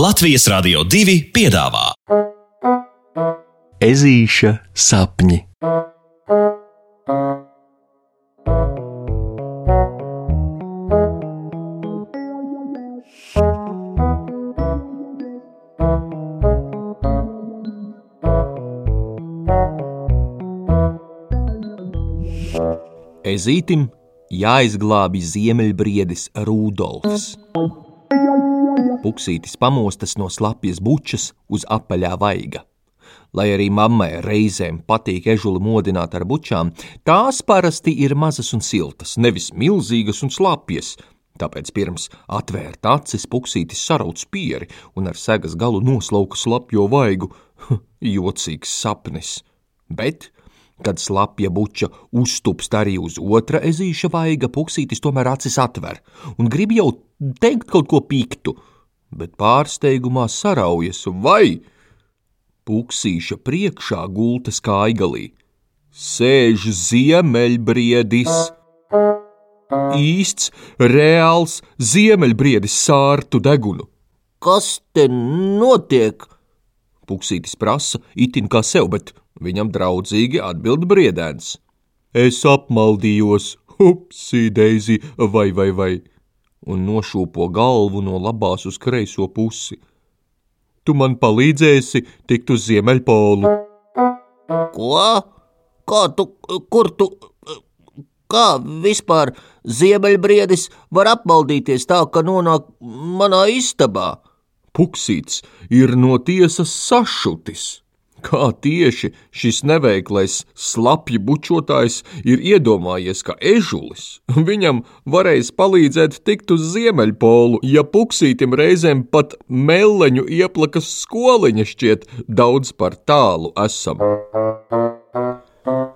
Latvijas Rādio 2 piedāvā Ezīša sapņi. Ezītim jāizglābj ziemeļbriedis Rudolfs. Puksītis pamostas no slapjas bučas uz apaļā vaiga. Lai arī mammai reizēm patīk ežuli modināt ar bučām, tās parasti ir mazas un siltas, nevis milzīgas un slapjas. Tāpēc pirms atvērt acis puksītis sarauc pieri un ar segas galu noslauka slapjo vaigu. Jocīgs sapnis! Bet Kad slapja buča uztupst arī uz otra ezīša vaiga, puksītis tomēr acis atver un grib jau teikt kaut ko piktu, bet pārsteigumā saraujas vai puksīša priekšā gultas kaigalī. Sēž ziemeļbriedis, īsts, reāls ziemeļbriedis sārtu degunu. Kas te notiek? Puksītis prasa, itin kā sev, bet viņam draudzīgi atbild briedēns. Es apmaldījos, upsī, Deizi, vai, vai, vai, un nošūpo galvu no labās uz kreiso pusi. Tu man palīdzēsi tikt uz Ziemeļpolu. Ko? Kā tu, kur tu, kā vispār Ziemeļbriedis var apmaldīties tā, ka nonāk manā istabā? Puksīts ir no tiesas sašutis. Kā tieši šis neveiklais slapju bučotājs ir iedomājies, ka ežulis viņam varēs palīdzēt tikt uz Ziemeļpolu, ja puksītim reizēm pat meleņu ieplakas skoliņa šķiet daudz par tālu esam.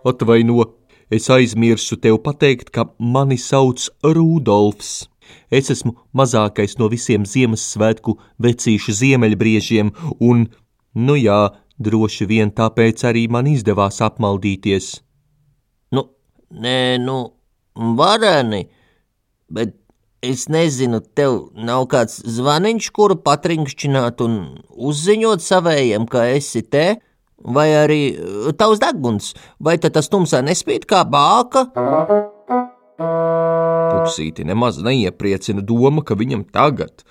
Atvaino, es aizmirsu tev pateikt, ka mani sauc Rudolfs. Es esmu mazākais no visiem Ziemassvētku vecīšu ziemeļbriežiem, un, nu jā, droši vien tāpēc arī man izdevās apmaldīties. Nu, nē, nu, vareni, bet es nezinu, tev nav kāds zvaniņš, kuru patrinkšķināt un uzziņot savējiem, ka esi te, vai arī tavs deguns, vai tad tas tumsā nespīd kā bāka? Puksīti nemaz neiepriecina doma, ka viņam tagad,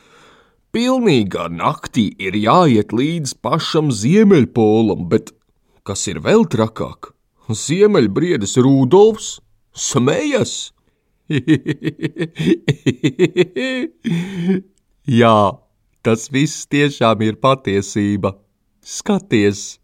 pilnīgā naktī, ir jāiet līdz pašam ziemeļpolam, bet kas ir vēl trakāk? Ziemeļbriedis Rudolfs smējas! Jā, tas viss tiešām ir patiesība. Skaties!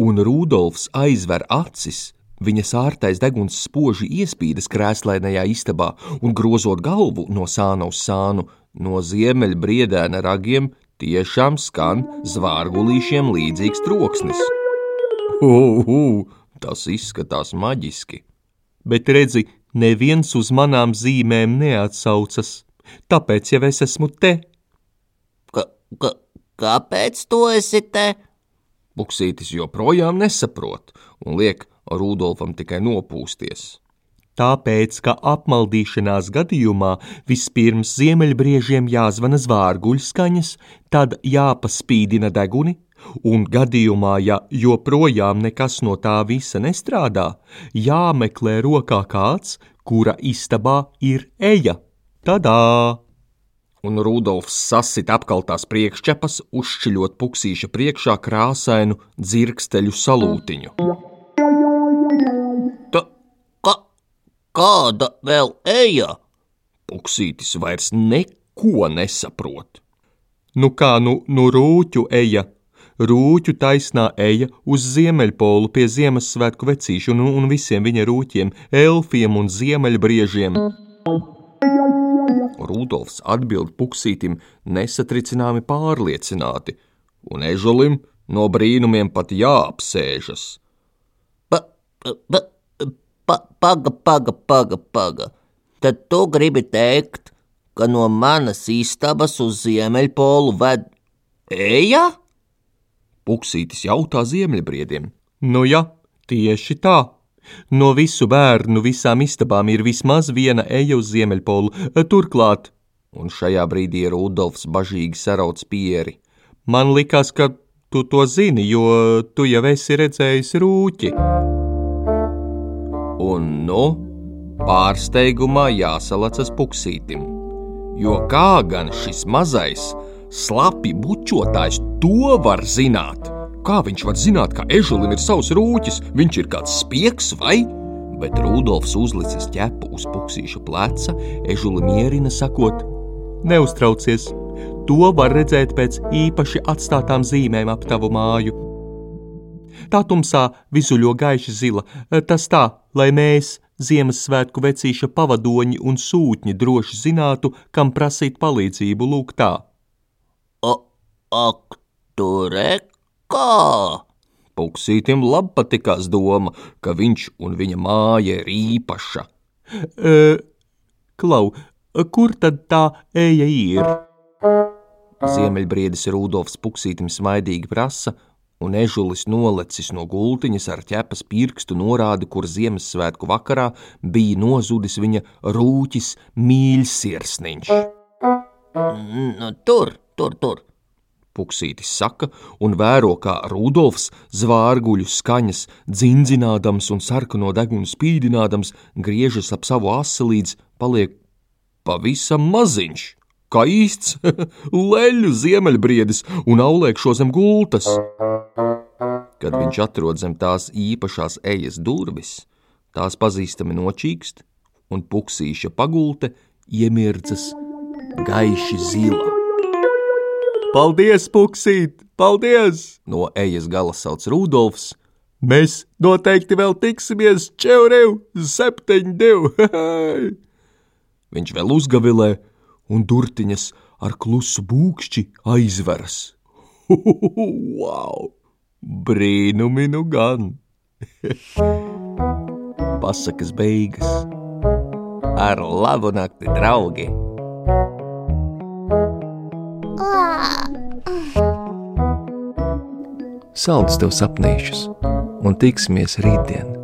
Un Rudolfs aizver acis Viņa sārtais deguns spoži iespīdas krēslainajā istabā un grozot galvu no sāna uz sānu, no ziemeļbriedēna ragiem tiešām skan zvārgulīšiem līdzīgs troksnis. Uhu, tas izskatās maģiski. Bet redzi, neviens uz manām zīmēm neatsaucas, tāpēc jau es esmu te. Ka, ka, kāpēc tu esi te? Buksītis joprojām nesaprot un liek Rudolfam tikai nopūsties. Tāpēc, ka apmaldīšanās gadījumā vispirms ziemeļbriežiem jāzvana zvārguļskaņas, tad jāpaspīdina deguni, un gadījumā, ja joprojām nekas no tā visa nestrādā, jāmeklē rokā kāds, kura istabā ir eja. Tadā! Un Rudolfs sasit apkaltās priekšķepas, uzšķiļot puksīša priekšā krāsainu dzirksteļu salūtiņu. Kāda vēl eja? Puksītis vairs neko nesaprot. Nu kā nu, nu rūķu eja, rūķu taisnā eja uz Ziemeļpolu pie Ziemassvētku vecīšu un, un visiem viņa rūķiem, elfiem un ziemeļbriežiem. Rudolfs atbild puksītim nesatricināmi pārliecināti, un ežulim no brīnumiem pat jāapsēžas. Pa, pa, paga, paga, paga, paga. Tad tu gribi teikt, ka no manas istabas uz Ziemeļpolu ved eja? Puksītis jautā ziemeļbriediem. Nu ja, tieši tā. No visu bērnu visām istabām ir vismaz viena eja uz Ziemeļpolu, turklāt, un šajā brīdī Rudolfs bažīgi sarauc pieri. Man likās, ka tu to zini, jo tu jau esi redzējis rūķi. Un, nu, pārsteigumā jāsalacas puksītim, jo kā gan šis mazais, slapi bučotājs to var zināt? Kā viņš var zināt, ka ežulim ir savs rūķis, viņš ir kāds spiegs vai? Bet Rudolfs uzlicis ķepu uz puksīša pleca, ežuli mierina sakot: Neuztraucies, to var redzēt pēc īpaši atstātām zīmēm ap tavu māju. Tā tumsā vizuļo gaiši zila, tas tā, lai mēs, Ziemassvētku vecīša pavadoņi un sūtņi, droši zinātu, kam prasīt palīdzību lūk tā. Ak, tur kā? Puksītim labi patikās doma, ka viņš un viņa māja ir īpaša. E, klau, kur tad tā eja ir? Ziemeļbriedis Rudolfs Puksītim smaidīgi prasa, un ežulis nolecis no gultiņas ar ķepas pirkstu norādi, kur Ziemassvētku vakarā bija nozudis viņa rūķis mīļsirsniņš. Nu, tur, tur, tur! Puksītis saka un vēro, kā Rudolfs zvārguļu skaņas, dzinzinādams un sarkano degunu spīdinādams, griežas ap savu asi līdz paliek pavisam maziņš, kā īsts leļu ziemeļbriedis un aulēkšo zem gultas. Kad viņš atrod zem tās īpašās ejas durvis, tās pazīstami nočīkst, un puksīša pagulte iemirdzas gaiši zila. Paldies, Puksīt! Paldies! No ejas gala sauc Rudolfs. Mēs noteikti vēl tiksimies čeuriv, septiņi divi! Viņš vēl uzgavilē, un durtiņas ar klusu būkšķi aizveras. wow! Brīnumi nu gan! Pasakas beigas ar labu nakti, draugi! Saldus tev sapnīšus un tiksimies rītdien!